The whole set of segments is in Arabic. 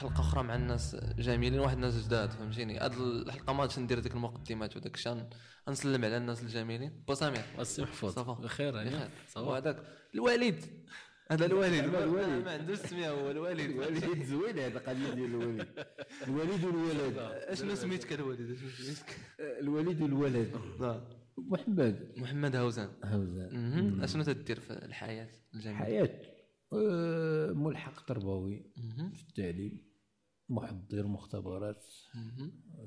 حلقة أخرى مع الناس جميلين واحد الناس جداد فهمتيني؟ هاد الحلقة ما غاديش ندير ديك المقدمات وداك الشيء غنسلم على الناس الجميلين. بو سمير السي محفوظ. ça va. بخير بخير. هي ça va. وهذاك الوالد هذا الوالد الوالد. ما- عنده السميه هو الوالد الوالد زوين هذا القضية ديال الوالد الوالد والولد. اشنو سميتك الوالد اشنو سميتك؟ الوالد والولد. محمد. محمد هوزان. هوزان. أشنو تدير في الحياة الجميلة؟ حياة. آه، ملحق تربوي في التعليم. محضر مختبرات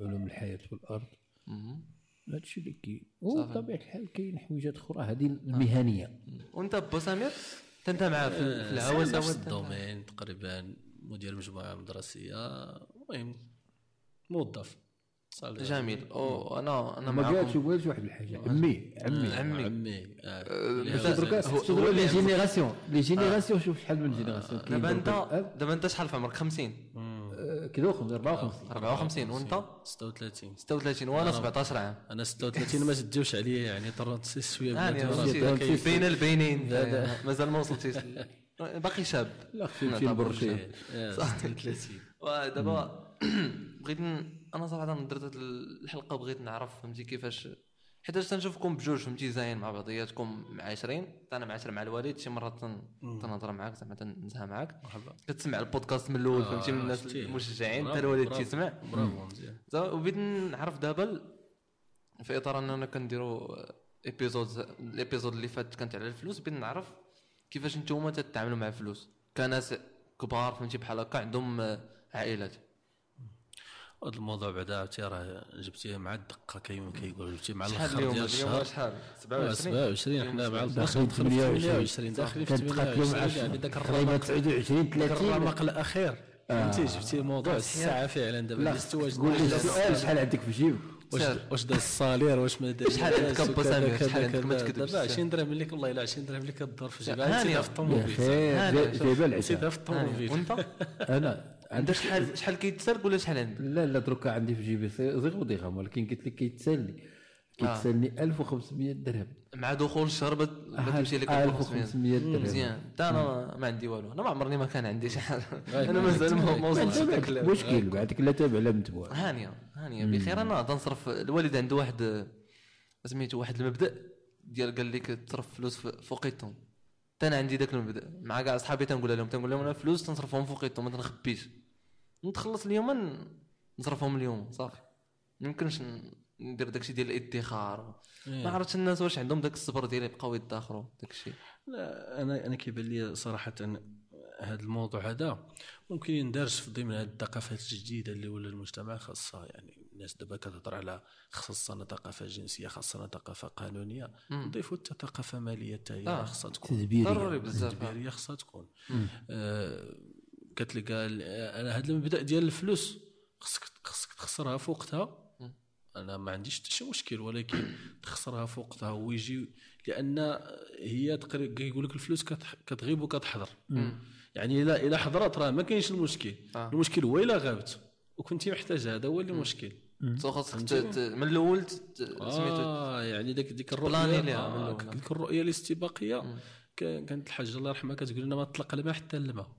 علوم الحياة والأرض. مهم. هذا الشيء اللي كاين وبطبيعة الحال كاين حويجات أخرى. هذه المهنية. وأنت بو سمير انت معاه في في الهوسه نفس الدومين تقريبا مدير مجموعة مدرسية. المهم موظف. صالح جميل. أو أنا أنا ما قالش والو واحد الحاجة. عمي. عمي. عمي. عمي. آه. دركا هو- les générations les générations شوف شحال من génération دابا انت. دابا أنت شحال في عمرك؟ 50 آه، كذا 54 54 وأنت؟ 36 36 وأنا 17 عام. أنا 36 ما تديوش عليا يعني 36 شوية يعني ذاك كيف- بين البينين. مازال ما وصلتيش باقي شاب. لا لبرشيد آه، 36 ودابا بغيت أنا صراحة درت الحلقة بغيت نعرف فهمتي كيفاش حيت تنشوفكم بجوج فهمتي زاين مع بعضياتكم معاشرين أنا معاشر مع الوالد شي مرات تن- تنهضر معاك زعما تنزها معاك. كتسمع البودكاست من الأول فهمتي من الناس شتيه. المشجعين حتى الوالد تيسمع. برافو مزيان. وبغيت نعرف دابا في إطار أننا كنديروا épisode ال épisode اللي فات كانت على الفلوس بغيت نعرف كيفاش نتوما تتعاملوا مع الفلوس. كناس كبار فهمتي بحال هكا عندهم آه، عائلات. هذا الموضوع بعدا عرفتي راه جبتيه مع الدقة كيما كيقول جبتيه مع الآخر ديال اليوم الشهر. شحال؟ آه، 27 27 حنا مع في 28 28 داخلين في كنتقاتلوا 28 مع يعني ذاك تقريبا الرمق 29 ذاك 30 الرمق الأخير. فهمتي؟ جبتي موضوع الساعة فعلا دابا لا اللي استواج قول لي السؤال شحال عندك في جيبك؟ واش. واش داز الصالير؟ واش ما داز شحال عندك؟ كذا، شحال عندك؟ ما تكذبش. دابا 20 درهم اللي والله إلا 20 درهم اللي كدور في جيبها هانية. نسيتها في الطوموبيل خير هاني، جاي- جايبه العشاء نسيتها في الطوموبيل وأنت؟ أنا عندك شحال شحال كيتسرق ولا شحال عندك؟ لا لا دروكا عندي في جيبي zéro درهم ولكن قلت لك كيتسالني. كيتسالني 1500 درهم. مع دخول الشهر بت- بتمشي لك 1500 درهم. مزيان. حتى أنا ما عندي والو. أنا ما عمرني ما كان عندي شحال. غايب أنا مازال ما وصلتش لذاك بعد ال- مشكل بعدك لا تابع لا متبوع. هانية هانية. بخير أنا تنصرف. الوالد عنده واحد سميتو واحد المبدأ ديال قال لك تصرف فلوس فوقيتهم حتى أنا عندي ذاك المبدأ. مع كاع صحابي تنقول لهم. تنقول لهم أنا فلوس تنصرفهم فوقيتهم ما تنخبيش. نتخلص اليوم نصرفهم اليوم صافي. ما يمكنش ندير داكشي ديال الادخار. ما عرفتش الناس واش عندهم داك الصبر ديال يبقاو يدخروا داكشي. لا أنا أنا كيبان لي صراحة هذا الموضوع هذا ممكن يندرج في ضمن هذه الثقافات الجديدة اللي ولا المجتمع خاصه يعني الناس دابا كتهضر على خصنا ثقافة جنسية خاصنا ثقافة قانونية. نضيفوا حتى ثقافة مالية حتى هي آه. خاصها تكون. ضروري بزاف. تدبيرية خاصها تكون. آه كتلقى أنا هذا المبدا ديال الفلوس خصك خصك تخسرها في وقتها أنا ما عنديش حتى شي مشكل ولكن تخسرها في وقتها ويجي لأن هي تقريبا كيقول لك الفلوس كتغيب وكتحضر. يعني الا إلا حضرت راه ما كاينش المشكل. آه. المشكل هو إلا غابت وكنتي محتاج هذا هو اللي سو خاصك ت- من الأول آه يعني ديك ديك الرؤيه آه. ديك الرؤية الاستباقية كان- كانت الحاجة الله يرحمها كتقول لنا ما تطلق الماء حتى الماء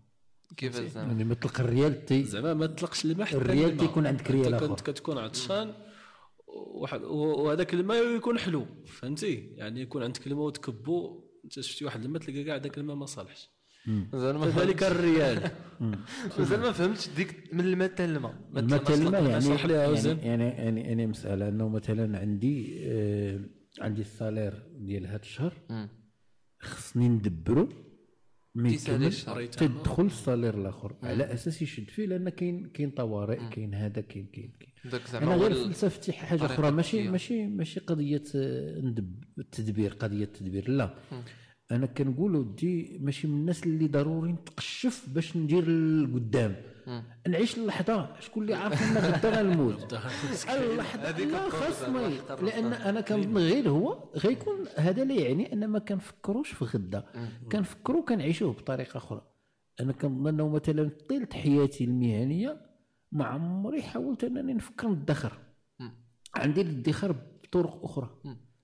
كيف زعما؟ يعني مطلق الريال تي زعما ما تطلقش الماء. حتى الريال الماء. تيكون عندك ريال آخر. كنت كتكون عطشان وهذاك الماء يكون حلو فهمتي؟ يعني يكون عندك الماء وتكبو انت شفتي واحد الماء تلقى كاع ذاك الماء ما صالحش. مازال ما كذلك الريال. مازال ما فهمتش ديك من الماء حتى الماء؟ ما الماء تلقاش الماء يعني يعني. يعني يعني يعني مسألة أنه مثلا عندي آه عندي السالير ديال هذا الشهر. خصني ندبرو. ما تيسالي يكمل الشهر. تدخل السالير الآخر. على أساس يشد فيه لأن كاين كاين طوارئ كاين هذا كاين كاين كاين. أنا غير فلسفتي حاجة أخرى ماشي. ماشي ماشي قضية آه، ندب التدبير قضية التدبير لا. أنا كنقول ودي ماشي من الناس اللي ضروري نتقشف باش ندير لقدام. نعيش اللحظه شكون اللي عارف أن غدا غنموت اللحظة. لا لأن أنا كنظن غير هو غيكون هذا لا يعني أن ما كنفكروش في غدا. كنفكروا كنعيشوه بطريقة أخرى. أنا كنظن أنه مثلا طيلة حياتي المهنية ما عمري حاولت أنني نفكر ندخر. عندي الادخار بطرق أخرى.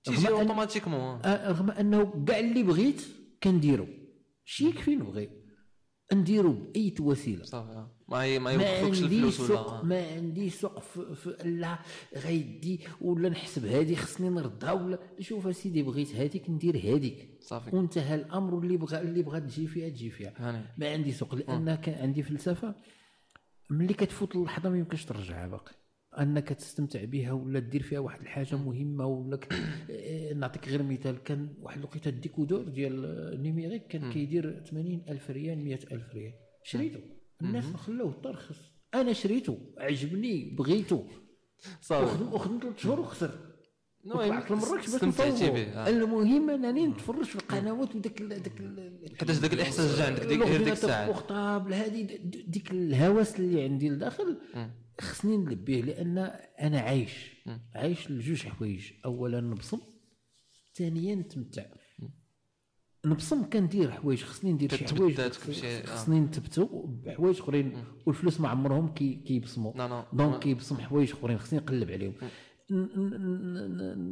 تيجي اوتوماتيكمون آه، رغم أنه كاع اللي بغيت كنديرو. شي يكفي نبغي نديرو بأي وسيلة. صافي آه. ما ي- ما عندي الفلوس سوق ولا ما عندي سوق في, لا غيدي ولا نحسب هذه خصني نردها ولا شوف أسيدي بغيت هذيك ندير هذيك صافي. وانتهى الأمر واللي بغى اللي بغى تجي فيها تجي فيها. هاني. ما عندي سوق لأن كان عندي فلسفة. ملي كتفوت اللحظة ما يمكنش ترجعها باقي. أنك تستمتع بها ولا دير فيها واحد الحاجة مهمة ولا نعطيك غير مثال كان واحد الوقيتة ال décodeur ديال ال numérique كان كيدير 80 ألف ريال 100 ألف ريال. شريته. الناس ما خلاوه ترخص أنا شريته عجبني بغيته. صافي. وخدم وخدم ثلاث شهور وخسر. طلعت لمراكش باش نصور. المهم انني نتفرج في القنوات وداك داك حيتاش داك الإحساس جا عندك ديك غير ديك الساعة. ال portable هذه ديك الهوس اللي عندي لداخل. خصني نلبيه لأن أنا عايش. عايش لجوج حوايج. اولا نبصم ثانيا نتمتع. نبصم كندير حوايج خصني ندير شي حوايج آه. خصني نثبتو بحوايج أخرين. والفلوس ما عمرهم كي كيبصموا. donc كيبصم حوايج أخرين خصني نقلب عليهم.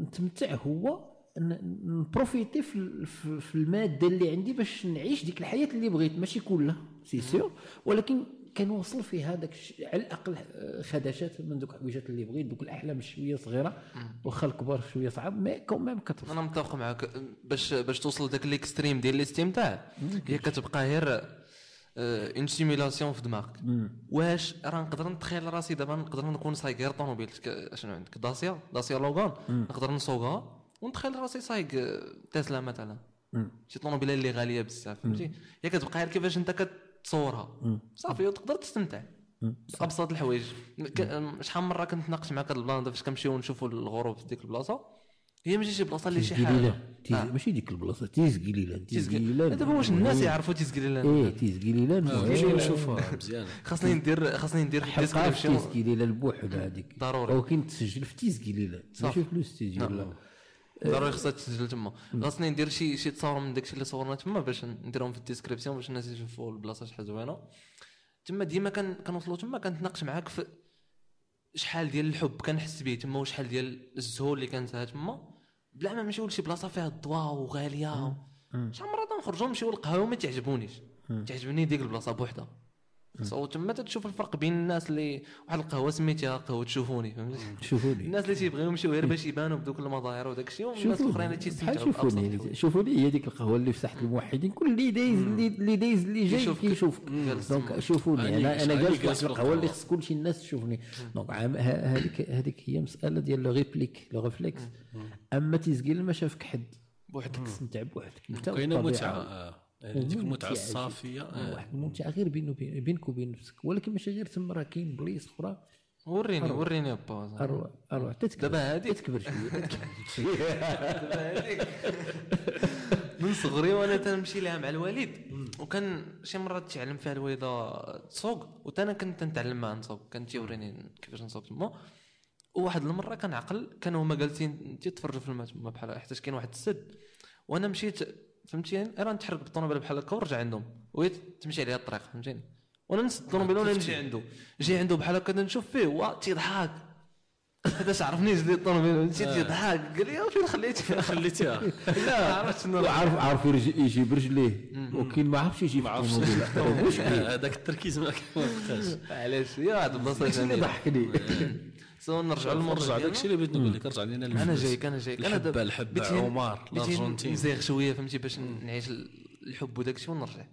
نتمتع هو نبروفيتي في, ال- في, في المادة اللي عندي باش نعيش ديك الحياة اللي بغيت. ماشي كلها c'est sûr ولكن كنوصل في هذاك على الأقل آه، خدشات من دوك الحويجات اللي بغيت دوك الأحلام شوية صغيرة واخا الكبار شوية صعب mais quand même كتوصل. أنا متفق معك باش باش توصل لذاك ال extrême ديال الاستمتاع هي كتبقى غير une simulation في دماغك. واش راه نقدر نتخيل راسي دابا؟ نقدر نكون سايق غير طوموبيل شنو عندك؟ Dacia؟ Dacia Logan. نقدر نسوقها ونتخيل راسي سايق آه، تسلا مثلا. شي طوموبيله اللي غالية بزاف فهمتي؟ هي كتبقى غير كيفاش انت كتصورها صافي وتقدر تستمتع. أبسط الحوايج. شحال من مرة كنت ناقش معك هاد ال plan فاش كنمشيو نشوفوا الغروب في ديك البلاصة هي ماشي شي بلاصة اللي شي حاجة. تيز- آه. ماشي ديك البلاصة تيزقليله تيزقليلان دابا واش الناس يعرفوا تيزقليلان إيه تيزقليله نمشيو نشوفوها مزيان خاصني ندير خاصني ندير حلقه في تيزقليله بوحدها هذيك. ضروري. ولكن تسجل في تيزقليله ماشي فلوس تسجل ضروري خصها تسجل تما. خاصني ندير شي شي تصاور من داكشي اللي صورنا تما باش نديرهم في ال description باش الناس يشوفوا البلاصة شحال زوينة. تما ديما كان كنوصلوا تما كنتناقش معاك في شحال ديال الحب كنحس به تما وشحال ديال الزهور اللي كانت تما. بلا ما نمشيو لشي بلاصة فيها الضواء وغالية. شحال من مره نخرجوا نمشيو للقهوة ما تعجبونيش. تعجبني ديك البلاصة بوحدها. تما تشوف الفرق بين الناس اللي واحد القهوة سميتها قهوة تشوفوني فهمتي؟ شوفوني. الناس اللي تيبغيو يمشيو غير باش يبانوا بدوك المظاهر وداك الشيء والناس شوفوني. الأخرين اللي تيستمتعوا شوفوني. شوفوني هي ديك القهوة اللي في ساحه الموحدين كل اللي دايز اللي اللي دايز اللي جاي جالس donc. شوفوني أنا أنا جالس في واحد القهوة اللي. خص كل شي الناس تشوفني. donc هذيك هذيك هي مسألة ديال le réplique. le réflexe. أما تيزقيل ما شافك حد. بوحدك. تستمتع بوحدك. أنت كاينة. متعة. ديك المتعه الصافيه. واحد الممتعه غير بينه وبين بينك وبين نفسك. ولكن ماشي غير تما راه كاين بليص أخرى. وريني وريني با أروع. أروع. تتكبر دابا هاديك. تتكبر شوية تتكبر شوية. من صغري وأنا تنمشي لها مع الوالد. وكان شي مرات تعلم فيها الوالده تسوق وتا أنا كنت نتعلم معها نسوق. كان تيوريني كيفاش نسوق تما. وواحد المرة كنعقل كانوا هما جالسين تيتفرجوا في الماء تما بحال حيت كاين واحد السد. وأنا مشيت فهمتيني؟ راه نتحرك بالطوموبيل بحال هكا ورجع عندهم. وهي تمشي عليها الطريق فهمتيني؟ وأنا نسد الطوموبيل وأنا نمشي عنده. جاي عنده بحال هكا نشوف فيه هو تيضحك هذا عرفني زلي الطوموبيل مشيت تيضحك قال لي فين خليتي؟ خليتيها؟ لا. عرفت شنو؟ عارف عارف يرج- يجيب رجليه وكاين ما عرفش يجيب ما هذاك التركيز ما كيوقفش علاش؟ يا هاد البلاصه ضحكني. سو نرجعوا للمرجع نرجع داكشي اللي بغيت نقول لك رجع لينا أنا. جايك أنا جايك أنا دابا الحبة عمر الأرجنتين. نزيغ شوية فهمتي باش نعيش الحب وداك الشيء ونرجع.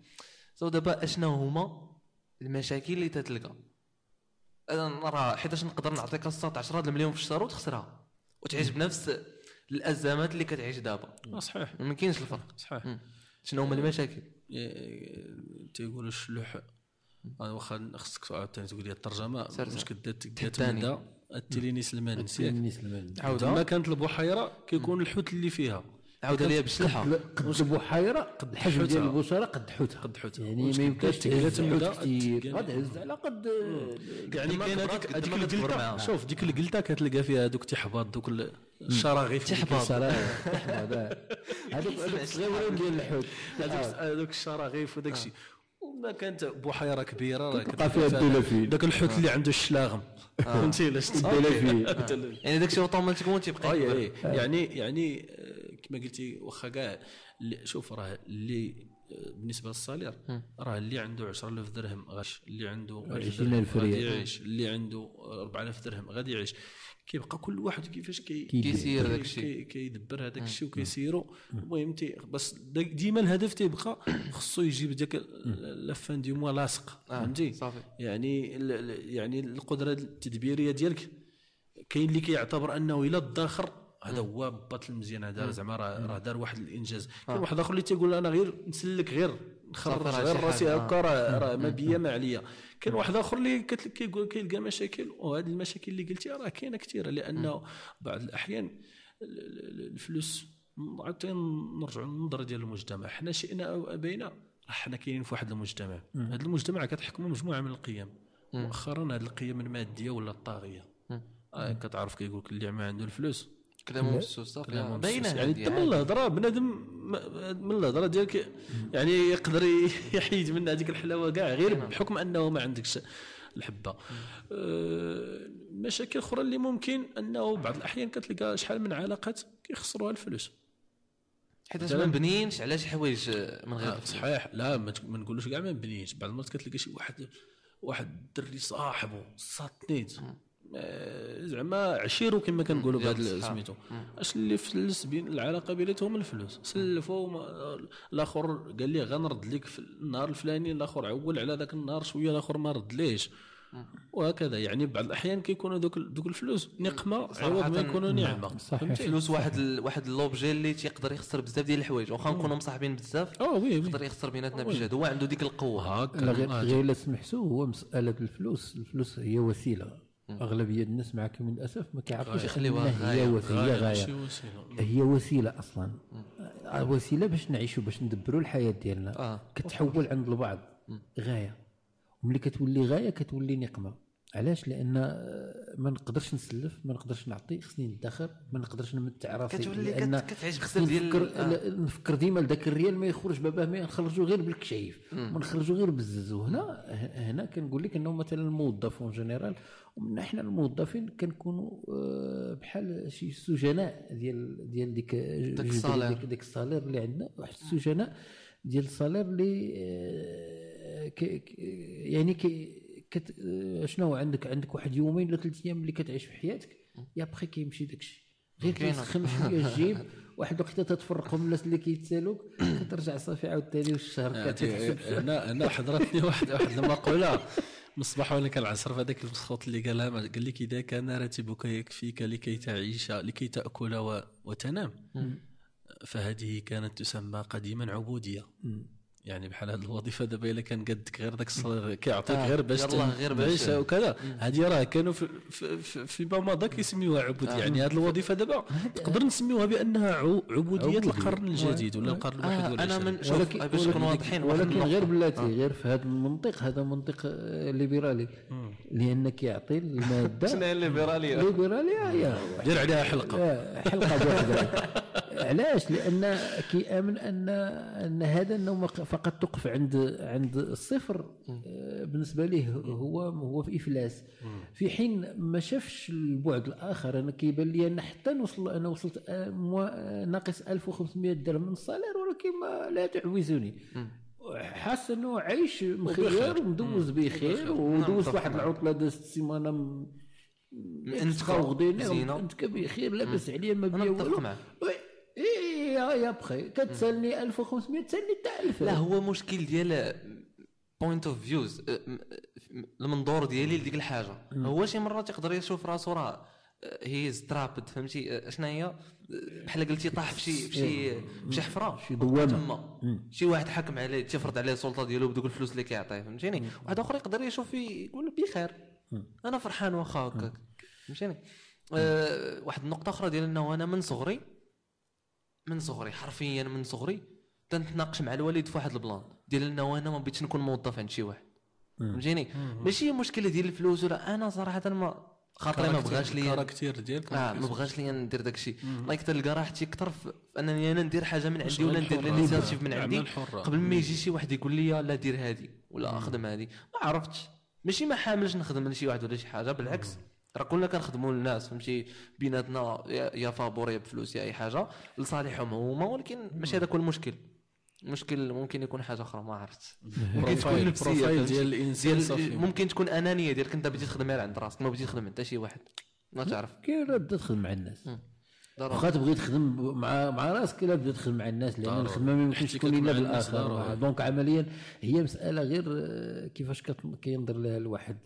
سو دابا أشنو هما المشاكل اللي تتلقى؟ أنا راه حيتاش نقدر نعطيك 16 المليون في الشهر وتخسرها وتعيش بنفس الأزمات اللي كتعيش دابا. آه، صحيح. ما كاينش الفرق. صحيح. شنو هما المشاكل؟ ي- تيقولوا الشلوح. أنا واخا خصك عاوتاني تقول لي الترجمة. واش سير. كدات التليني سلمان نسيت. بالنسبة عاودة. تما كانت البحيرة كيكون الحوت اللي فيها. عاود ليا بالشلحه قد البحيرة قد الحجم حوتها. ديال البشرة قد حوتها. قد حوتها. يعني ما يمكنش تهز كثير هز على قد يعني كاين هذيك هذيك القلته. شوف ديك القلته كتلقى فيها هذوك تحباط دوك ال- الشراغيف تحباط. تحمد هذوك الصغيورين ديال الحوت. هذوك هذوك الشراغيف وداك الشيء. كانت بحيرة كبيرة راه تلقى فيها الدولافين داك الحوت اللي عنده الشلاغم. فهمتي علاش الدولافين يعني داك الشيء اوتوماتيكمون تيبقى اي يكبر. اي يعني يعني آه، كما قلتي واخا كاع اللي- شوف راه اللي آه، بالنسبة لل salaire. راه اللي عنده 10000 درهم غاش اللي عنده 1000 20,000 درهم غادي ريال. يعيش اللي عنده 4000 درهم غادي يعيش. كيبقى كل واحد كيفاش كي كيسير كي- داك الشيء. كي- كيدبر هذاك الشيء وكيسيرو. المهم تي بس ديما الهدف تيبقى خصو يجيب داك la fin du mois لاصق آه، فهمتي؟ يعني يعني القدرة التدبيرية ديالك كاين اللي كيعتبر أنه إلا ادخر هذا هو باطل مزيان هذا زعما راه دار واحد الإنجاز. كاين واحد آخر اللي تيقول أنا غير نسلك غير نخرج غير راسي. هكا راه راه ما بيا ما عليا. كاين واحد آخر اللي كيقول كيلقى مشاكل. وهذه المشاكل اللي قلتي راه كاينة كثيرة لأنه بعض الأحيان ال- ال- الفلوس عاد نرجعوا للنظرة ديال المجتمع. حنا شئنا أو أبينا راه حنا كاينين في واحد المجتمع. هذا المجتمع كتحكمه مجموعة من القيم. مؤخرا هذه القيم المادية ولا الطاغية. آه كتعرف كيقول لك اللي ما عنده الفلوس كلامهم كلامهم آه، باينه يعني انت من. الهضره بنادم من الهضره ديالك يعني يقدر يحيد من هذيك الحلاوة كاع غير بحكم أنه ما عندكش الحبة. آه، مشاكل أخرى اللي ممكن أنه بعض الأحيان كتلقى شحال من علاقات كيخسروها الفلوس. حيت ما مبنيينش على شي حوايج من غير آه، صحيح. لا ما نقولوش كاع ما مبنيش بعض المرات كتلقى شي واحد واحد الدري صاحبه ساتنيت آه، زعما عشيرو كما كنقولوا بهذا. سميتو. أش اللي فلس بين العلاقة بيناتهم الفلوس. سلفوا ما- الآخر قال لي غنرد لك في النهار الفلاني الآخر عول على ذاك النهار شوية الآخر ما رد ليش وهكذا. يعني بعض الأحيان كيكونوا دوك دوك الفلوس نقمة عوض ما يكونوا نعمة. صحيح. فهمتي؟ فلوس واحد ال... واحد اللوبجي اللي تيقدر يخسر بزاف ديال الحوايج. واخا نكونوا مصاحبين بزاف آه oui يقدر يخسر بيناتنا بجد هو عنده ديك القوة. هكا غير آه، غير لا سمحتوا هو مسألة الفلوس. الفلوس هي وسيلة. أغلبية الناس معكم للأسف ما كيعرفوش أنها هي غاية. وسيلة هي ماشي غايه وسيلة. هي وسيلة أصلا. آه، وسيلة باش نعيشوا باش ندبروا الحياة ديالنا. آه. كتحول عند البعض. غاية. وملي كتولي غاية كتولي نقمة. علاش؟ لأن آه، ما نقدرش نسلف ما نقدرش نعطي خصني ندخر ما نقدرش نمتع راسي كتولي لأن كت- كتعيش بزاف ديال- نفكر آه. نفكر ديما لذاك الريال ما يخرج باباه ما نخرجوا غير بالكشايف. ما نخرجوا غير بالزز. وهنا هنا كنقول لك أنه مثلا الموظف en général ومن إحنا الموظفين كنكونوا آه، بحال شي سجناء ديال ديال ديك جذر ال salaire. ديك, ديك ال salaire اللي عندنا. واحد السجناء ديال الصالير اللي آه، يعني كي كت شنو عندك؟ عندك واحد يومين ولا ثلاث أيام اللي كتعيش في حياتك يا بخي كيمشي داكشي. غير. كيسخن شوية الجيب واحد الوقيته تتفرقوا من الناس اللي كيتسالوك كترجع صافي عاوتاني والشهر كتحسب هنا هنا حضرتني واحد واحد المقولة. مصباح وأنا كنعصر في هذاك الصوت اللي قالها قال لك اذا كان راتبك يكفيك لكي تعيش لكي تاكل و- وتنام. فهذه كانت تسمى قديما عبودية. يعني بحال هذه الوظيفة دابا إلا كان قدك غير داك الصلاة كيعطيك آه، غير باش يلا غير باش- وكذا هذه راه كانوا في في- في- مضى كيسميوها عبودية. يعني هذه الوظيفة دابا تقدر نسميوها بأنها عبودية. القرن الجديد ولا القرن الواحد آه أنا من شوف باش نكونوا واضحين ولكن. غير بلاتي غير في هذا المنطق هذا منطق آه، ليبرالي. لأن كيعطي المادة شنو هي الليبرالية؟ ليبراليه هي. دير عليها حلقة. آه، حلقة بوحدها. علاش؟ لأن كيامن ان أن هذا النوم فقط توقف عند عند الصفر آه، بالنسبة ليه هو هو في إفلاس. في حين ما شافش البعد الآخر أنا كيبان لي ان حتى نوصل أنا وصلت آه، آه، ناقص 1500 درهم من الصالير ولكن ما لا تعوزني حاس إنه عايش مخير ومدوز بخير ودوز نعم، واحد. العطلة دازت السيمانة م- انت غدينا زينة. انت بخير لاباس عليا ما بيا والو. يا يا بخي كتسالني 1500 تسالني حتى 1000 لا هو مشكل ديال بوينت اوف فيوز المنظور ديالي لديك الحاجة. هو شي مرات يقدر يشوف راسو راه هي سترابد فهمتي؟ شنو هي بحال قلتي طاح في شي في شي في شي حفرة؟ شي دوامة. تما. شي واحد حكم عليه تيفرض عليه السلطة ديالو بدوك الفلوس اللي كيعطيه فهمتيني؟ واحد آخر يقدر يشوف يقول بخير. أنا فرحان واخا هكاك فهمتيني؟ أه واحد النقطة أخرى ديال إنه أنا من صغري من صغري حرفيا من صغري تنتناقش مع الوالد في واحد البلان. ديال إنه أنا ما بغيتش نكون موظف عند شي واحد. فهمتيني؟ ماشي مشكلة ديال الفلوس ولا أنا صراحة ما خاطري ما بغاش ليا ال caractère ديالك آه ما بغاش ليا ندير داك الشيء. like تلقى راحتي أكثر في أنني أنا ندير حاجة من عندي ولا ندير الحرة. ال initiative من عندي. قبل ما يجي شي واحد يقول لي لا دير هذه ولا أخدم هذه. ما عرفتش. ماشي ما حاملش نخدم لشي واحد ولا شي حاجة بالعكس. راه كلنا كنخدموا للناس فهمتي؟ بيناتنا يا يا فابور يا بفلوس يا أي حاجة. لصالحهم هما ولكن ماشي هذاك هو المشكل. المشكل ممكن يكون حاجة أخرى ما عرفت ممكن تكون ال profile؟ ديال الإنسان ممكن تكون أنانية ديالك أنت بديت تخدم غير عند راسك ما بديت تخدم عند حتى شي واحد. ما تعرف. كاين بدا تخدم مع الناس. واخا تبغي تخدم مع مع راسك لا بدا تخدم مع الناس لأن. الخدمة ما يمكنش تكون إلا بالآخر. donc عمليا هي مسألة غير آه، كيفاش كينظر لها الواحد.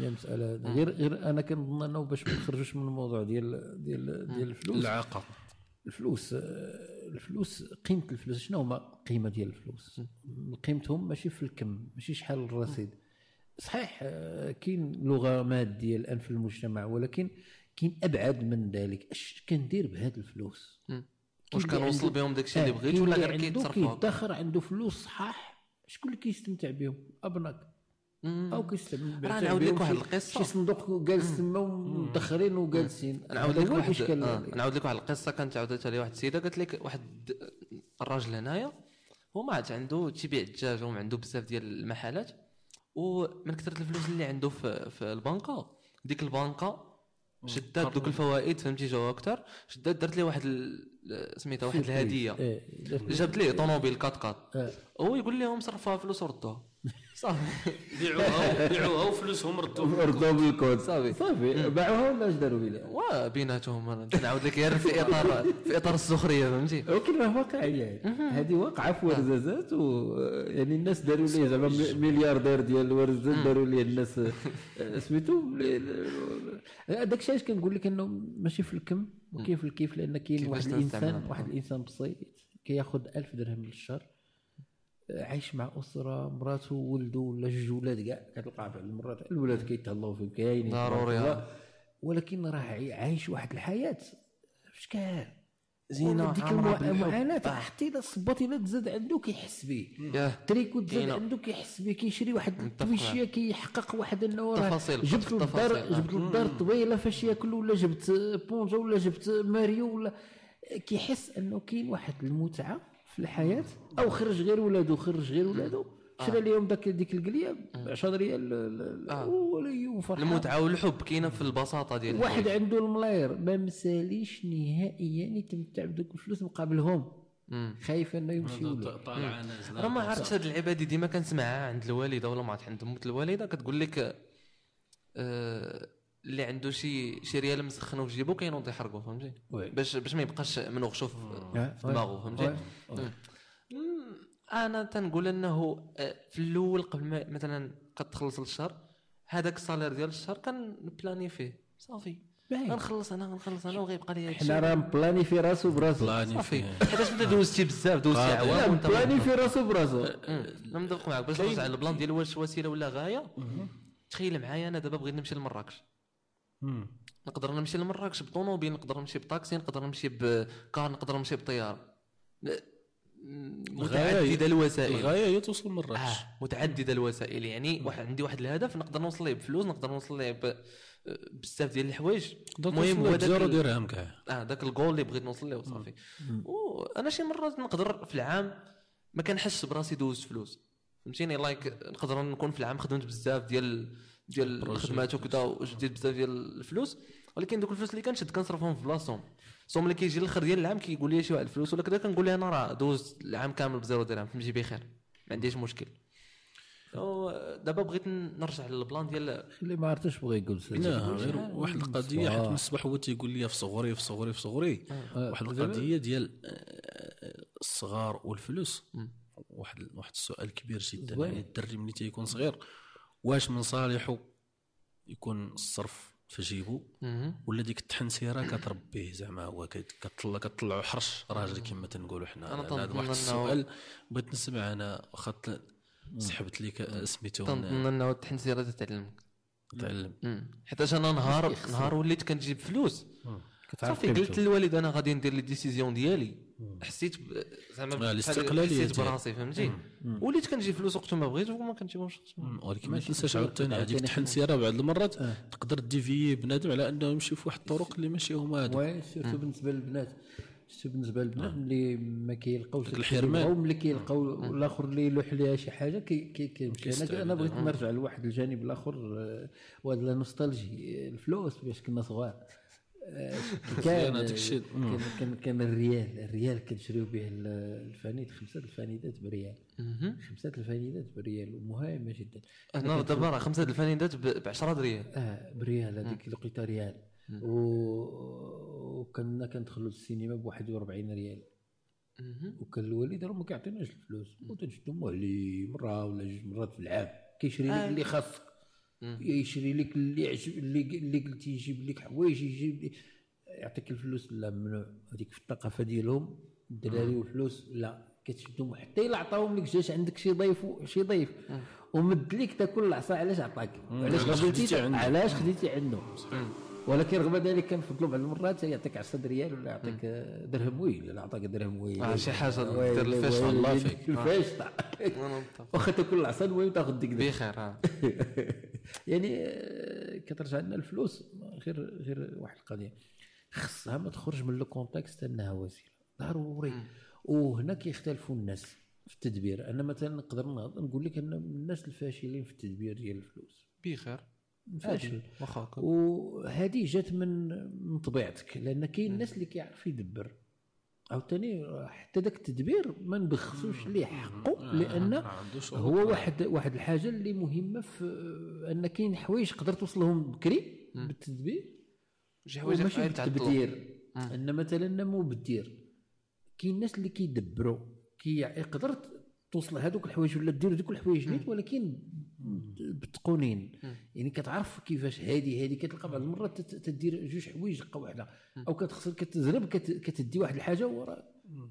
هي مسألة غير غير أنا كنظن أنه باش ما نخرجوش من الموضوع ديال ديال ديال الفلوس. العاقه الفلوس آه، الفلوس قيمة الفلوس شنو هما القيمة ديال الفلوس؟ قيمتهم ماشي في الكم ماشي شحال الرصيد. صحيح آه، كاين لغة مادية الآن في المجتمع ولكن كاين ابعد من ذلك. أش كندير بهاد الفلوس؟ واش كنوصل بهم داكشي اللي آه، بغيت ولا غير كيتصرفوا كيدخر عنده فلوس صحاح. شكون اللي كيستمتع بهم؟ ابناك أو كيستمتع راه نعاود لك واحد القصة. شي صندوق جالس تما ومدخرين وجالسين. نعاود لك واحد آه. نعاود لك واحد القصة. كانت عاودتها لي واحد السيدة. قالت لك واحد الراجل هنايا هو ما عاد عنده تيبيع الدجاج وما عنده بزاف ديال المحلات. ومن كثرة الفلوس اللي عنده في, في البنكة ديك البنكة شدات دوك الفوائد فهمتي جاو أكثر شدات درت ليه واحد ال- سميتها واحد الهدية. إيه، جابت ليه؟ طوموبيل كات كات. آه. هو يقول لهم صرفوها فلوس وردوها. صافي. بيعوها بيعوها وفلوسهم ردوا ردوا بالكود. صافي. صافي. باعوها ولا اش داروا بها وبيناتهم أنا. نعاود لك غير في اطار في إطار السخرية فهمتي؟ ولكن راه واقعيه هذه واقعة في ورزازات و يعني الناس داروا ليه زعما ملياردير ديال الورزازات داروا ليه الناس. آه، سميتو هذاك الشيء اش كنقول لك إنه ماشي في الكم وكيف في الكيف لأن كاين واحد. الانسان واحد الإنسان بسيط كياخذ ألف درهم للشهر. آه، عايش مع أسرة مراته وولده ولا جوج ولاد كاع كتلقى بعض المرات. الولاد كيتهلاو فيه كاين ضروري، آه. ولكن راه عاي- عايش واحد الحياة. في كان زينة، ديك. المعاناه آه. حتى الا صبات إلا تزاد عنده كيحس به ياه. تريكو تزاد. عنده كيحس به كيشري واحد متفق التويشيه كيحقق واحد انه راه جبت للدار التفاصيل، آه. جبت للدار طويلة فاش ياكل ولا جبت بونجا ولا جبت ماريو ولا كيحس أنه كاين واحد المتعة. في الحياة أو خرج غير ولادو خرج غير ولادو. شرى لهم داك ديك القلية ب 10 ريال ل- ل- آه. وفرحان المتعة والحب كاينة في البساطة ديال واحد. عنده الملاير ما مساليش نهائيا يتمتع بدوك الفلوس مقابلهم. خايف إنه يمشي ولا طالعه نازله راه ما عرفتش هاد العبادة ديما كنسمعها عند الوالدة ولا ما عرفت عند أمك الوالدة. كتقول لك آه اللي عنده شي شي ريال مسخنو في جيبو كينوض يحرقو فهمتي. باش باش ما يبقاش منوغشو في دماغه فهمتي؟ أنا تنقول أنه آه، في الأول قبل ما مثلا كتخلص الشهر هذاك الصالير ديال الشهر كنبلاني فيه صافي. غنخلص أنا غنخلص أنا وغيبقى لي حنا راه مبلاني في راسو براسو. بلاني صافي. فيه. حيتاش انت دوزتي بزاف دوزتي. عوام لا وانت مبلاني في راسو براسو. متفق معك باش نرجع لل plan ديال واش وسيلة ولا غاية تخيل معايا أنا دابا بغيت نمشي لمراكش. مم. نقدر نمشي لمراكش بطوموبيل نقدر نمشي بطاكسي نقدر نمشي بكار نقدر نمشي بطيارة. متعددة الوسائل. الغايه هي توصل مراكش. آه متعددة الوسائل. يعني واحد عندي واحد الهدف نقدر نوصل ليه بفلوس نقدر نوصل ليه ب- بزاف ديال الحوايج. المهم هو داك درهم كاع. آه ذاك الجول اللي بغيت نوصل له وصافي. وأنا شي مرات نقدر في العام ما كنحسش براسي دوز فلوس. فهمتيني؟ like نقدر نكون في العام خدمت بزاف ديال ديال الخدمات وكذا وجديت بزاف ديال الفلوس. ولكن دوك الفلوس اللي كنشد كنصرفهم في بلاصتهم so ملي كيجي الآخر ديال العام كيقول لي شي واحد الفلوس ولا كذا كنقول له أنا راه دوز العام كامل ب zéro درهم في جيبي خير ما عنديش مشكل. دابا بغيت نرجع للبلان ديال اللي ما عرفتش بغى يقول. لا غير واحد القضية حيت من الصباح هو تيقول لي في صغري في صغري في صغري. واحد القضية ديال آه، الصغار والفلوس. واحد واحد السؤال كبير جدا. يعني الدري ملي تيكون صغير. واش من صالحه يكون الصرف في جيبو. ولا ديك التحنسيرة كتربيه زعما هو كتطلع كتطلعو حرش؟ راجل كما تنقولوا حنا. تنظن هذا واحد السؤال بغيت نسمع أنا واخا سحبت لك سميتو تنظن انه التحنسيرة تتعلمك. تعلم. حيتاش أنا نهار نهار وليت كنجيب فلوس. كتعرف صافي قلت. للوالد أنا غادي ندير لي décision ديالي. حسيت زعما آه، حسيت. براسي فهمتي؟ وليت كنجيب فلوس وقت ما بغيت وما كنجيبهمش ولكن ما تنساش عاوتاني هذيك التحنسيره بعض المرات تقدر dévier بنادم على أنه يمشي في واحد الطرق اللي ماشي هما هادو. oui surtout بالنسبة للبنات. surtout بالنسبة للبنات ملي ما كيلقاوش الحرمان. ملي كيلقاو الآخر اللي يلوح ليها شي حاجة كي- كي- كيمشي. أنا أنا بغيت نرجع لواحد الجانب الآخر آه، وهذا ال nostalgie الفلوس باش كنا صغار. كان كان كان الريال الريال كنشريو به ال- الفانيد خمسة الفانيدات بريال. خمسة الفانيدات بريال ومهمه جدا هنا دابا راه خمسة الفانيدات ب 10 ريال. آه بريال هذيك لقيتها ريال. وكنا كندخلوا للسينما ب 41 ريال. وكان الوالد راه ما كيعطيناش الفلوس. وتنشدو عليه مرة ولا جوج مرات في العام. كيشري لك آه. اللي خاصك. يشري لك اللي عجب اللي اللي قلتي يجيب لك حوايج يجيب لك يعطيك الفلوس لا ممنوع هذيك في الثقافة ديالهم الدراري والفلوس لا كتشدهم حتى إلا عطاهم لك جاش عندك شي ضيف شي ضيف. ومد لك تاكل العصا علاش عطاك؟ علاش خديتي. علاش خديتي عنده؟ ولكن رغم ذلك كنفضلوا بعض المرات يعطيك 10 ريال ولا يعطيك درهم ويل ولا عطاك درهم ويل. آه، شي ويل- دير الفاشة، ويل- الله فيك. متفق. واخا تاكل العصا المهم تاخذ ديك بخير آه. يعني آه، كترجع لنا الفلوس. غير غير واحد القضية. خصها ما تخرج من le contexte أنها وسيله ضروري. وهنا كيختلفوا الناس في التدبير. أنا مثلا نقدر نقول لك أن من الناس الفاشلين في التدبير ديال الفلوس. بخير. فاشل. وهذه جات من من طبيعتك لأن كاين الناس اللي كيعرف يدبر. عاوتاني حتى ذاك التدبير ما نبخسوش ليه حقه لأن هو واحد واحد الحاجة اللي مهمة في أن كاين حوايج تقدر توصلهم بكري بالتدبير شي حوايج تعدلوا. بالتبدير أن مثلا مو بالدير. كاين الناس اللي كيدبروا كي يقدر توصل هذوك الحوايج ولا دير هذوك الحوايج نيت ولكن بتقونين. يعني كتعرف كيفاش هادي هادي كتلقى بعض المرات تدير جوج حوايج دقه واحدة. أو كتخسر كتزرب كت- كتدي واحد الحاجة ورا.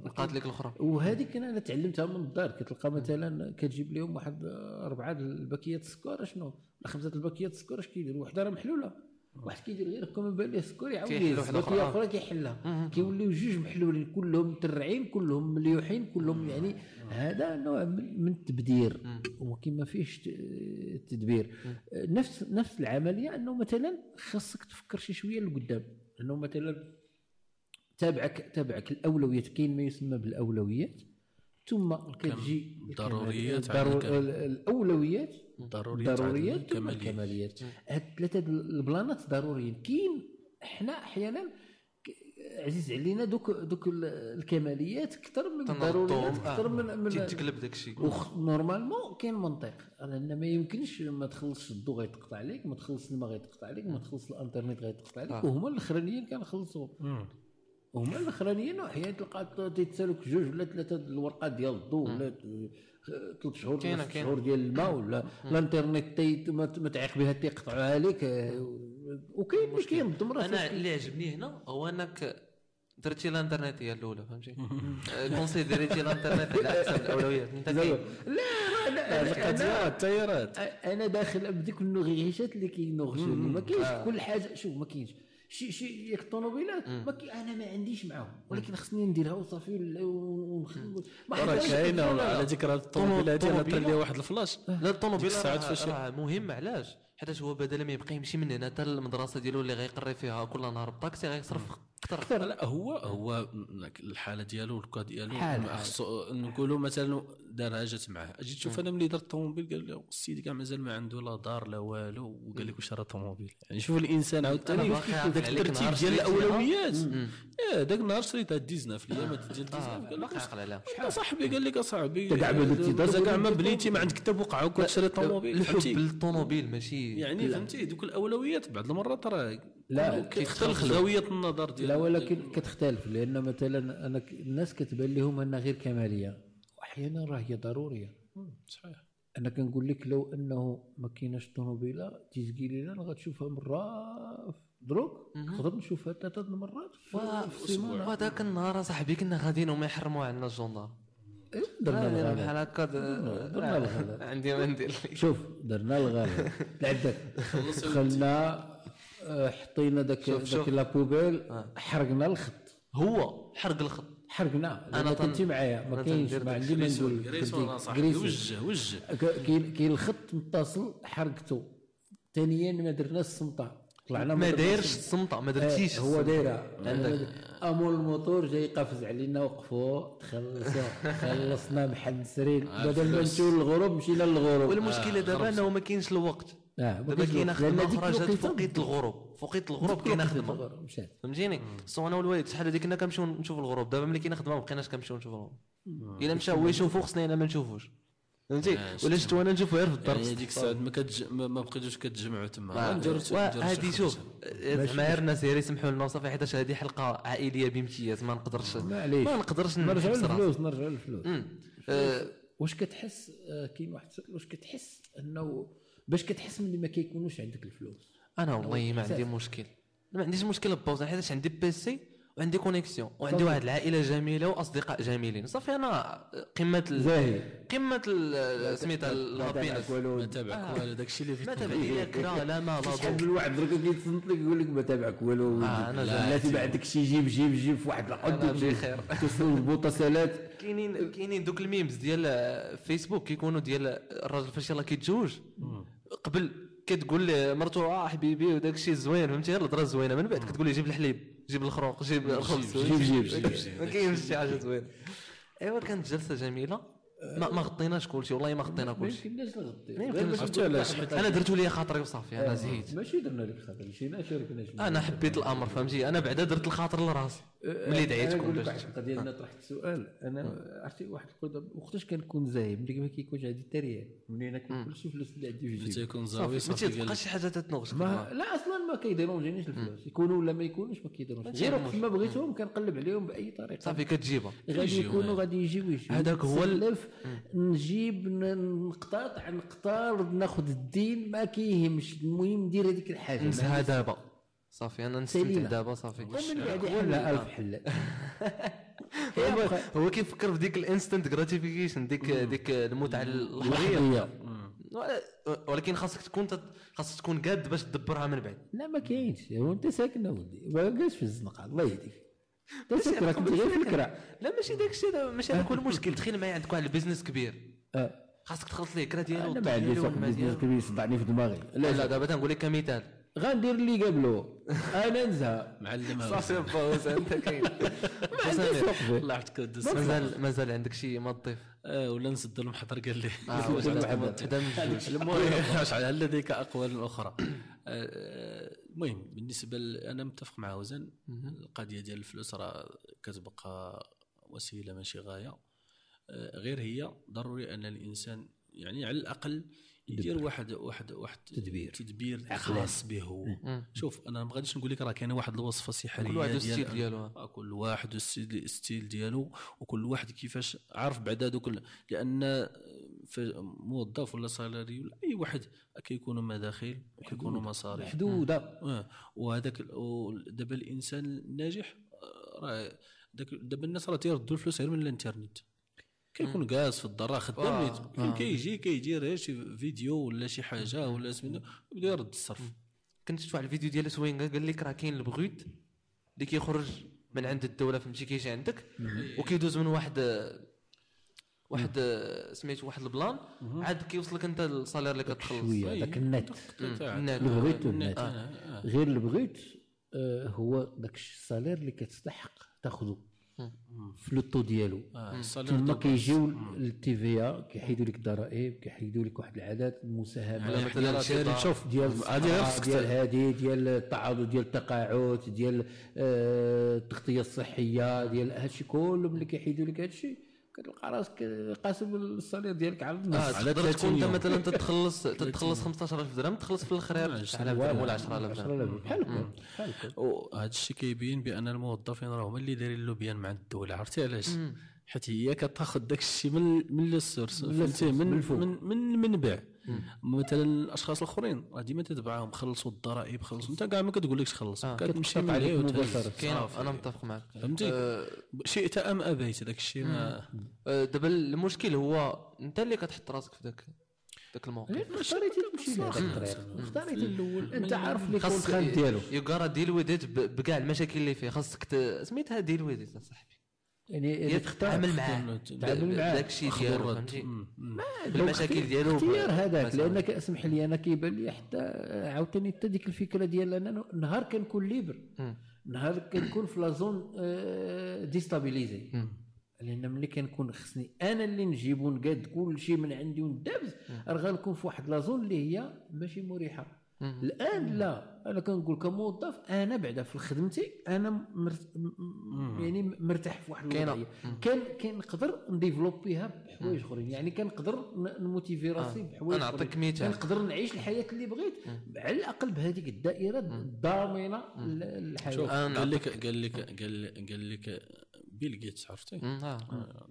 لقات لك الأخرى. وهذيك أنا تعلمتها من الدار. كتلقى مثلا كتجيب لهم واحد أربعة الباكيات السكر شنو؟ ولا خمسة الباكيات السكر اش كيدير وحدة راه محلولة. واحد كيدير غير كون بان ليه السكر يعاود باكيه أخرى. أخرى كيحلها. كيوليو جوج محلولين كلهم مترعين كلهم مليوحين كلهم يعني هذا نوع من التبدير. ولكن ما فيهش تدبير نفس نفس العملية أنه مثلا خاصك تفكر شي شوية لقدام. أنه مثلا تابعك تابعك الأولويات. كاين ما يسمى بالأولويات. ثم كتجي ضروريات الضرو- على الكمال. ال- الأولويات ضروريات ضروريات على ثم الكماليات. الكماليات هاد ثلاثة البلانات ضروريين. كاين إحنا أحيانا عزيز علينا دوك دوك ال- الكماليات أكثر من الضروريات أكثر من من تتقلب داك الشيء وخ- normalement كاين منطق. لأن ما يمكنش ما تخلصش الضو غيتقطع عليك ما تخلص الماء غيتقطع عليك ما تخلص الإنترنت غيتقطع عليك آه. وهما الأخرانيين كنخلصوا مم. هما الأخرانيين أحيانا تلقى تيتسالوك جوج ولا ثلاثة الورقات ديال الضوء ولا ثلاث شهور ولا ست. شهور ديال الماء ولا الإنترنت تي ما تعيق بها تيقطعوها عليك آه، وكاين اللي كينظم راه أنا اللي عجبني هنا هو أنك درتي الإنترنت هي الأولى فهمتي؟ كونسيدريتي الإنترنت على أحسن الأولويات. أنت لا أنا القضية التيارات أنا داخل بديك النوغيشات اللي كينوغشوني ما كاينش كل حاجة. شوف ما كاينش. شي شي ياك الطوموبيلات ما كي أنا ما عنديش معاهم. ولكن خصني نديرها وصافي ونخدم. ما راه حداش كاينة. على ذكر هاد الطوموبيل هادي أنا طرا لي الطوموبيلة. واحد الفلاش. لا الطوموبيل راه, مهم علاش؟ حيت هو بدل ما يبقى يمشي من هنا حتى المدرسة ديالو اللي غيقري فيها كل نهار بطاكسي غيصرف أكثر لا هو هو الحالة ديالو الكا ديالو. خصو نقولوا مثلا دارها جات معاه أجي تشوف أنا ملي درت الطوموبيل قال له السيد كاع مازال ما عنده لا دار لا والو وقال لك واش راه طوموبيل. يعني شوف الإنسان عاوتاني ذاك عليك الترتيب ديال. الأولويات. آه ذاك النهار شريتها 19 الايامات ديال 19 آه قال لك عقل عليها صاحبي قال لك أصاحبي كاع ما درتي دار مازال كاع ما بنيتي ما عندك حتى بقعة وكتشري طوموبيل الحب فهمتي؟ بالطوموبيل ماشي يعني فهمتي دوك الأولويات بعض المرات راه لا، كيختلف كيختلف. زاويه النظر ديال لا ولكن كتختلف لأن مثلا أنا الناس كتبان لهم أنها غير كمالية. واحيانا راه هي ضرورية. صحيح. أنا كنقول لك لو أنه ما كايناش طوموبيلة تيزكي لينا غتشوفها مرة دروك تقدر نشوفها ثلاثة المرات في السيمانة. وهذاك النهار صاحبي كنا غاديين وما يحرموا عنا الجندار درنا درنا بحال هكا درنا الغلط. عندي ما ندير شوف درنا الغلط العدك دخلنا آه، حطينا داك داك. لابوبيل حرقنا الخط. هو حرق الخط. حرقنا. أنا كنتي معايا ما كاينش ما عندي ما غريسون. وجه وجه. كاين الخط متصل حرقته ثانيا ما درناش السمطه طلعنا ما دايرش. السمطه ما آه، درتيش هو دايره عندك. أمول الموتور جاي قافز علينا وقفوا تخلصوا خلصنا محل سرين بدل ما. نمشيو للغروب مشينا للغروب. والمشكلة دابا إنه ما كاينش الوقت. آه دابا كاينة لأن خدمة أخرى جات فوقيت الغروب. فوقيت الغروب كاينة الوقيته خدمة. فهمتيني؟ سو أنا والوالد شحال هذيك كنا كنمشيو نشوفوا الغروب. دابا ملي كاينة خدمة ما بقيناش كنمشيو نشوفوا الغروب. إلا مشى هو يشوفو خصني أنا ما نشوفوش. فهمتي؟ آه، ولا شفتو أنا نشوفو غير في الدار. يعني هذيك الساعة ما كتج... ما ما بقيتوش كتجمعوا تما. آه، هادي شوف خرجة. زعما غير الناس غير يسمحوا لنا وصافي حيت هذه حلقة عائلية بامتياز. ما نقدرش معليش ما نقدرش راسي. للفلوس نرجعوا للفلوس. آه، واش كتحس آه، كاين واحد واش كتحس أنه باش كتحس ملي ما كيكونوش عندك الفلوس. أنا والله ما عندي مشكل. ما عنديش مشكل بوزن حيت عندي PC وعندي connexion وعندي واحد العائلة جميلة وأصدقاء جميلين. صافي أنا قمة ال- زاهي. قمة ال- سميتها ال happiness ما تابعك والو داكشي اللي ما فيت تابع لا كرا لا ما لا شحال من واحد درك كيتصنت لك يقول لك ما تابعك والو. آه، لا. تبع عندك شي جيب جيب جيب في واحد العقد بخير. توصل البوطاسالات كاينين كاينين دوك ال memes ديال فيسبوك كيكونوا ديال الراجل فاش يلاه كيتزوج. قبل كتقول ليه مرتو آه حبيبي وداك الشيء زوين فهمتي؟ غير الهضره زوينة. من بعد كتقول ليه جيب الحليب جيب الخروق جيب الخبز. جيب- جيب- جيب. ما كاينش شي حاجة زوينة. أيوا كانت جلسة جميلة. ما, ما غطيناش كلشي والله ما غطينا ما كلشي. يمكنناش نغطي ما. عرفتي علاش أنا درتو لي خاطري وصافي أنا زهيت. ماشي درنا لك خاطر مشينا شاركنا شوية. أنا حبيت الأمر فهمتي؟ أنا بعدا درت الخاطر لراسي. ملي دعيتكم أنا نقول لك باش واحد القضية أنا طرحت السؤال. أنا عرفتي واحد القدر وقتاش كنكون زايد ملي ما كيكونش عندي حتى ريال ملي ناكل كلشي فلوس اللي عندي في جيبي. تيكون زاوي صافي. ما تيبقاش شي حاجة تتنغش. ما لا أصلا ما كيديرونجينيش الفلوس. يكونوا ولا ما يكونوش ما كيديرونجيش غير وقت ما بغيتهم كنقلب عليهم بأي طريقة. صافي كتجيبها غادي يكونوا غادي يجيو يجيو هذاك هو نجيب نقتطع نقتار ناخذ الدين ما كيهمش. المهم ندير هذيك الحاجة. نزها دابا. صافي أنا نستمتع. دابا صافي. ومن بعد يحلها ألف حلة. هو, كيفكر في ديك ال instant gratification ديك ديك المتعة اللحظيه ولكن خاصك تكون خاصك تكون قاد باش تدبرها من بعد. لا ما كاينش. هو انت ساكن اولدي ما في الزنقة. الله يهديك. غير فكرة. لا ماشي داك الشيء ماشي هذاك هو المشكل. تخيل معايا عندك واحد ال business كبير. آه. خاصك تخلص ليه؟ الكرا ديالو أنا ما عنديش ديالو. كبير يصدعني في دماغي. لا لا دابا تنقول لك كمثال. غندير اللي قبله. أنا نزهة. معلمها صافي pause أنت كاين. الله يعطيك الدس مازال مازال عندك شي ما تضيف آه، ولا نسد المحضر قال لي. المهم واش على لديك أقوال أخرى؟ آه، المهم بالنسبة أنا متفق مع وزن. القضية ديال الفلوس راه كتبقى وسيلة ماشي غاية. آه، غير هي ضروري أن الإنسان يعني على الأقل يدير واحد واحد واحد تدبير. تدبير خاص به. هو شوف أنا ما غاديش نقول لك راه كاينة واحد الوصفة سحرية كل واحد وال style ديالو. آه، كل واحد ال style ديالو وكل واحد كيفاش عارف بعد هذوك ال- لأن موظف ولا salarié ولا أي واحد كيكونوا مداخل وكيكونوا مصاريف محدودة. آه، وهذاك دابا الإنسان الناجح آه، راه داك دابا الناس راه تيردوا الفلوس غير من الإنترنت. كيكون جالس في الدار خدام آه، كيجي كيدير شي فيديو ولا شي حاجة ولا سميتو يبدأ يرد الصرف. كنت شفت واحد الفيديو ديال سوينغا قال لك راه كاين البغيت اللي كيخرج من عند الدولة فهمتي كيجي عندك وكيدوز من واحد واحد سميتو واحد ال plan عاد كيوصلك انت ال salaire اللي كتخلص. شوية. داك النت. النت. ال brut ال net، والنت آه، آه. غير ال brut آه، هو داك ال salaire اللي كتستحق تاخذه في لوطو ديالو. آه، تما كيجيو لل TVA كيحيدوا لك الضرائب كيحيدوا لك واحد العادات المساهمة مثلا ديال شي. شوف ديال ديال هذه ديال التعاضد ديال التقاعد ديال آه، التغطية الصحية ديال هادشي كله ملي كيحيدوا لك هادشي. كتلقى راسك قاسم الصالير ديالك على النص. آه على تقدر 30 تكون انت. مثلا تتخلص تتخلص 15000 درهم تخلص في الآخر 9000 درهم ولا 10000 درهم 10000 بحال هكا بحال هكا وهذا الشيء كيبين بأن الموظفين راه هما اللي دايرين اللوبيان مع الدولة عرفتي علاش؟ حيت هي كتاخذ داك الشيء من من السورس فهمتي؟ من من الفوق. من من المنبع مثلا الأشخاص الآخرين راه ديما تتبعهم خلصوا الضرائب خلصوا. أنت كاع ما كتقول لكش خلص آه. كتمشي عليك عليه وتهز. صافي. أنا متفق معك فهمتي؟ آه، شئت أم أبيت داك الشيء ما آه، دابا المشكل هو أنت اللي كتحط راسك في ذاك ذاك الموقف. اختاريتي تمشي لهذا الطريق اختاريتي الأول. أنت عارف اللي خاص كون ديالو. you gotta deal with it بكاع المشاكل اللي فيه. خاصك سميتها deal with it صاحبي. يعني تتعامل معاه. تعامل معاه. داك الشيء ديالو. بالمشاكل ديالو اختيار هذاك. لأنك اسمح لي أنا كيبان لي حتى عاوتاني حتى ديك الفكرة ديال أنا نهار كنكون libre. نهار كنكون في la zone déstabilisée. لأن ملي كنكون خصني أنا اللي نجيب ونقاد كل شيء من عندي وندابز راه غنكون في واحد la zone اللي هي ماشي مريحة. الآن لا. أنا كنقول كموظف أنا بعدا في خدمتي أنا مرت... يعني مرتاح في واحد. الوضعية. كان كنقدر نديفلوبيها بحوايج أخرين. يعني كنقدر ن motiver راسي آه. بحوايج أنا نعطيك. مثال. كنقدر نعيش الحياة اللي بغيت. على الأقل بهذيك الدائرة الضامنة للحياة. شوف لك قال لك قال لك قال لك بيل جيتس عرفتي؟ آه. آه،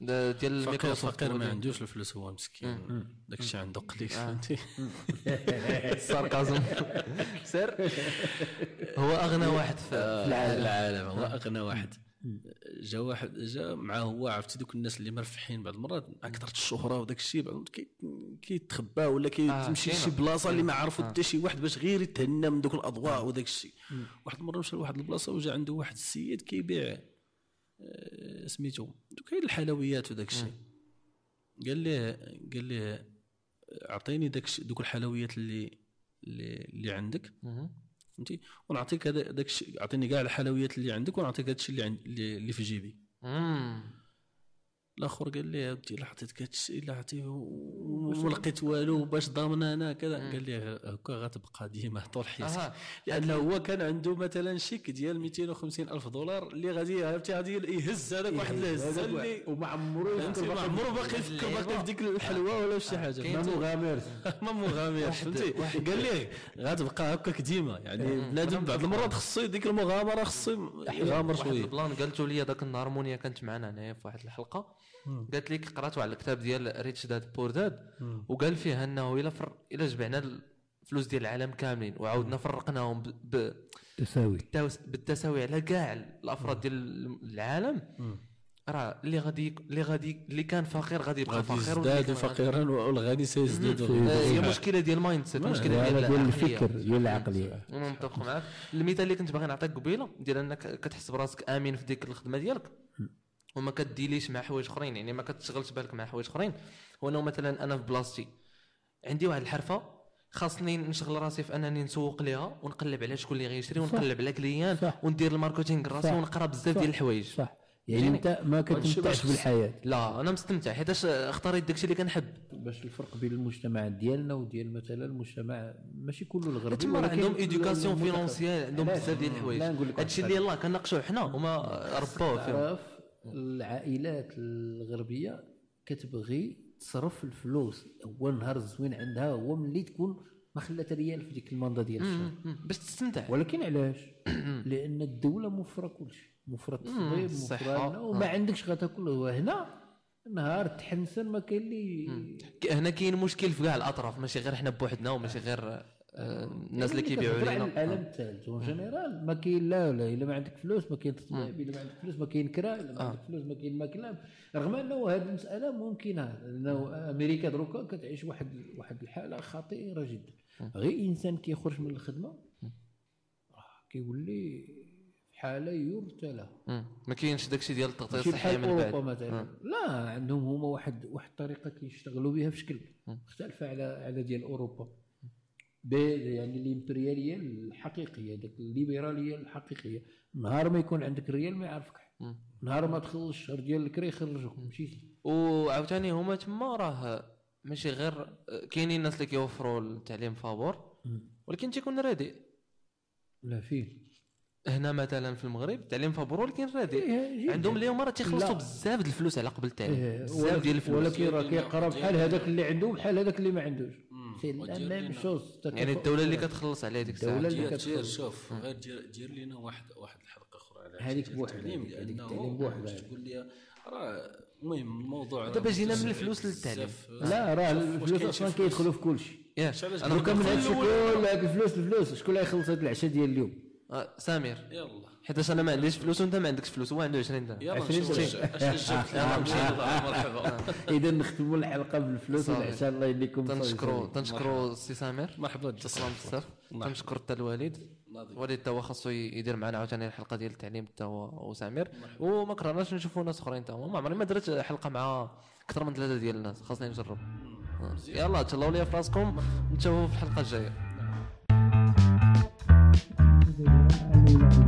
ده ديال مايكروسوفت فقير ما عندوش الفلوس هو مسكين. داك الشيء عنده قليل فهمتي؟ ال sarcasm sir؟ هو أغنى واحد في في العالم. العالم هو أغنى واحد. جا واحد جا معاه هو عرفتي دوك الناس اللي مرفحين بعض المرات مع كثره الشهرة وداك الشيء بعض المرات كي- كيتخبى ولا كيمشي آه، شي كاينة. بلاصة اللي ما عرفوا حتى شي واحد باش غير يتهنى من دوك الأضواء وداك الشيء. واحد المرة مشى لواحد البلاصة وجا عنده واحد السيد كيبيع آه، سميتو. دوك هي الحلويات وداك الشيء. قال ليه قال ليه أعطيني داك دوك الحلويات اللي اللي, اللي عندك. فهمتي؟ ونعطيك هذا داك الشيء أعطيني كاع الحلويات اللي عندك ونعطيك هذا الشيء اللي عند اللي اللي في جيبي. مم. الآخر قال لي ودي الا عطيتك هذا الشيء الا عطيه وما لقيت والو باش ضامن أنا كذا. قال لي هكا غتبقى ديما طول حياتك. أها. لأنه هو كان عنده مثلا شيك ديال 250 ألف دولار اللي غادي عرفتي غادي يهز هذاك واحد الهزة اللي وما عمرو ما عمره باقي يفكر باقي في ديك الحلوة ولا في شي حاجة. ما مغامر ما مغامر فهمتي؟ قال لي غتبقى هكاك ديما. يعني بنادم بعض المرات خصو ديك المغامرة خصو يغامر واحد شوية. ال plan قالته لي ذاك النهار مونيا كانت معنا هنايا في واحد الحلقة. قالت لك قرات على الكتاب ديال Rich Dad Poor Dad وقال فيه انه إلا فر... إلا جمعنا الفلوس ديال العالم كاملين وعاودنا فرقناهم ب... ب... تساوي بالتوس- بالتساوي على كاع الأفراد ديال العالم. راه اللي غادي اللي غادي اللي كان فقير غادي يبقى فقير يزداد فقيرا والغني سيزداد. هي مشكلة ديال ال mindset مشكلة ديال. الفكر ديال العقلية. أنا متفق معك المثال اللي كنت باغي نعطيك قبيلة ديال أنك كتحس براسك امين في ديك الخدمة ديالك. وما كديليش مع حوايج اخرين يعني ما كتشغلش بالك مع حوايج اخرين هو انه مثلا أنا في بلاصتي عندي واحد الحرفة خاصني نشغل راسي في أنني نسوق ليها ونقلب على شكون اللي غيشري ونقلب على client. وندير ال marketing راسي. ونقرأ بزاف. ديال الحوايج صح يعني؟ أنت ما كتمتعش بالحياة لا أنا مستمتع حيتاش اختاريت داكشي اللي كنحب باش الفرق بين المجتمع ديالنا وديال مثلا المجتمع ماشي كله الغربي تما عندهم éducation. financial عندهم؟ بزاف ديال الحوايج هادشي اللي يلاه كناقشوه حنا هما ربوه فيهم العائلات الغربية كتبغي تصرف الفلوس. هو النهار الزوين عندها هو ملي تكون ما خلات ريال في ديك ال mandat ديال الشهر. باش تستمتع. ولكن علاش؟ لأن الدولة موفرة كل شيء موفرة التصوير. موفره وما عندكش غتاكل وهنا نهار تحنسن ما كاين اللي هنا كاين مشكل في كاع الأطراف. ماشي غير حنا بوحدنا وماشي غير آه، الناس اللي كيبيعوا لينا العالم الثالث اون جينيرال ما كاين لا لا إلا ما عندك فلوس ما كاين تطبيب إلا ما عندك فلوس ما كاين كرا إلا ما عندك فلوس ما كاين ماكلة. رغم أنه هذه المسألة ممكنه لأنه أمريكا دروكا كتعيش واحد واحد الحالة خطيرة جدا. غير إنسان كيخرج من الخدمة راه كيولي في حالة مم. ما كاينش داكشي ديال التغطية الصحية من بعد. مثلا لا عندهم هما واحد واحد الطريقة كيشتغلوا بها في شكل مختلفه على على ديال أوروبا. يعني الإمبريالية الحقيقية ديك الليبرالية الحقيقية. نهار ما يكون عندك ريال ما يعرفك. نهار ما تخلص الشهر ديال الكري يخرجوك مشيتي وعاوتاني هما تما راه ماشي غير كاينين الناس اللي كيوفروا التعليم فابور ولكن تيكون رادي. لا فيه هنا مثلا في المغرب التعليم فابور ولكن رديء إيه، جدا. عندهم اليوم راه تيخلصوا. بزاف د الفلوس على قبل التعليم إيه، بزاف ديال الفلوس ولكن راه كيقرا بحال هذاك اللي عنده بحال هذاك اللي ما عندوش c'est même. chose يعني الدولة اللي كتخلص عليه ديك الساعة الدولة اللي. دير شوف غير دير دير لنا واحد واحد الحلقة أخرى على هذيك بوحدها، التعليم هذيك- التعليم بوحدها. تقول لي راه المهم الموضوع دابا جينا من الفلوس للتعليم. بزاف. لا راه الفلوس كاين أصلا؟ كيدخلوا في كل شيء أنا دوكا من بقول- هادشي كل الفلوس الفلوس شكون اللي يخلص هاد العشاء ديال اليوم آه، سمير. يلا. حيتاش أنا ما عنديش فلوس وانت ما عندكش فلوس. هو عنده 20 درهم يلا عشرين نشوف درهم. اش اش جبت. لنا نمشي مرحبا إذا نختموا الحلقة بالفلوس. والعشاء. الله يديكم تنشكروا تنشكروا السي سمير مرحبا. تسلم بزاف. تنشكر حتى الوالد. الوالد تا هو خاصو يدير معنا عاوتاني الحلقة ديال التعليم تا هو وسمير وما كرهناش نشوفوا ناس أخرين تا هما ما عمري ما درت حلقة مع أكثر من ثلاثة ديال الناس. خاصني نجرب. آه. يلا تهلاو ليا في راسكم. نتشوفوا في الحلقة الجاية. Thank you.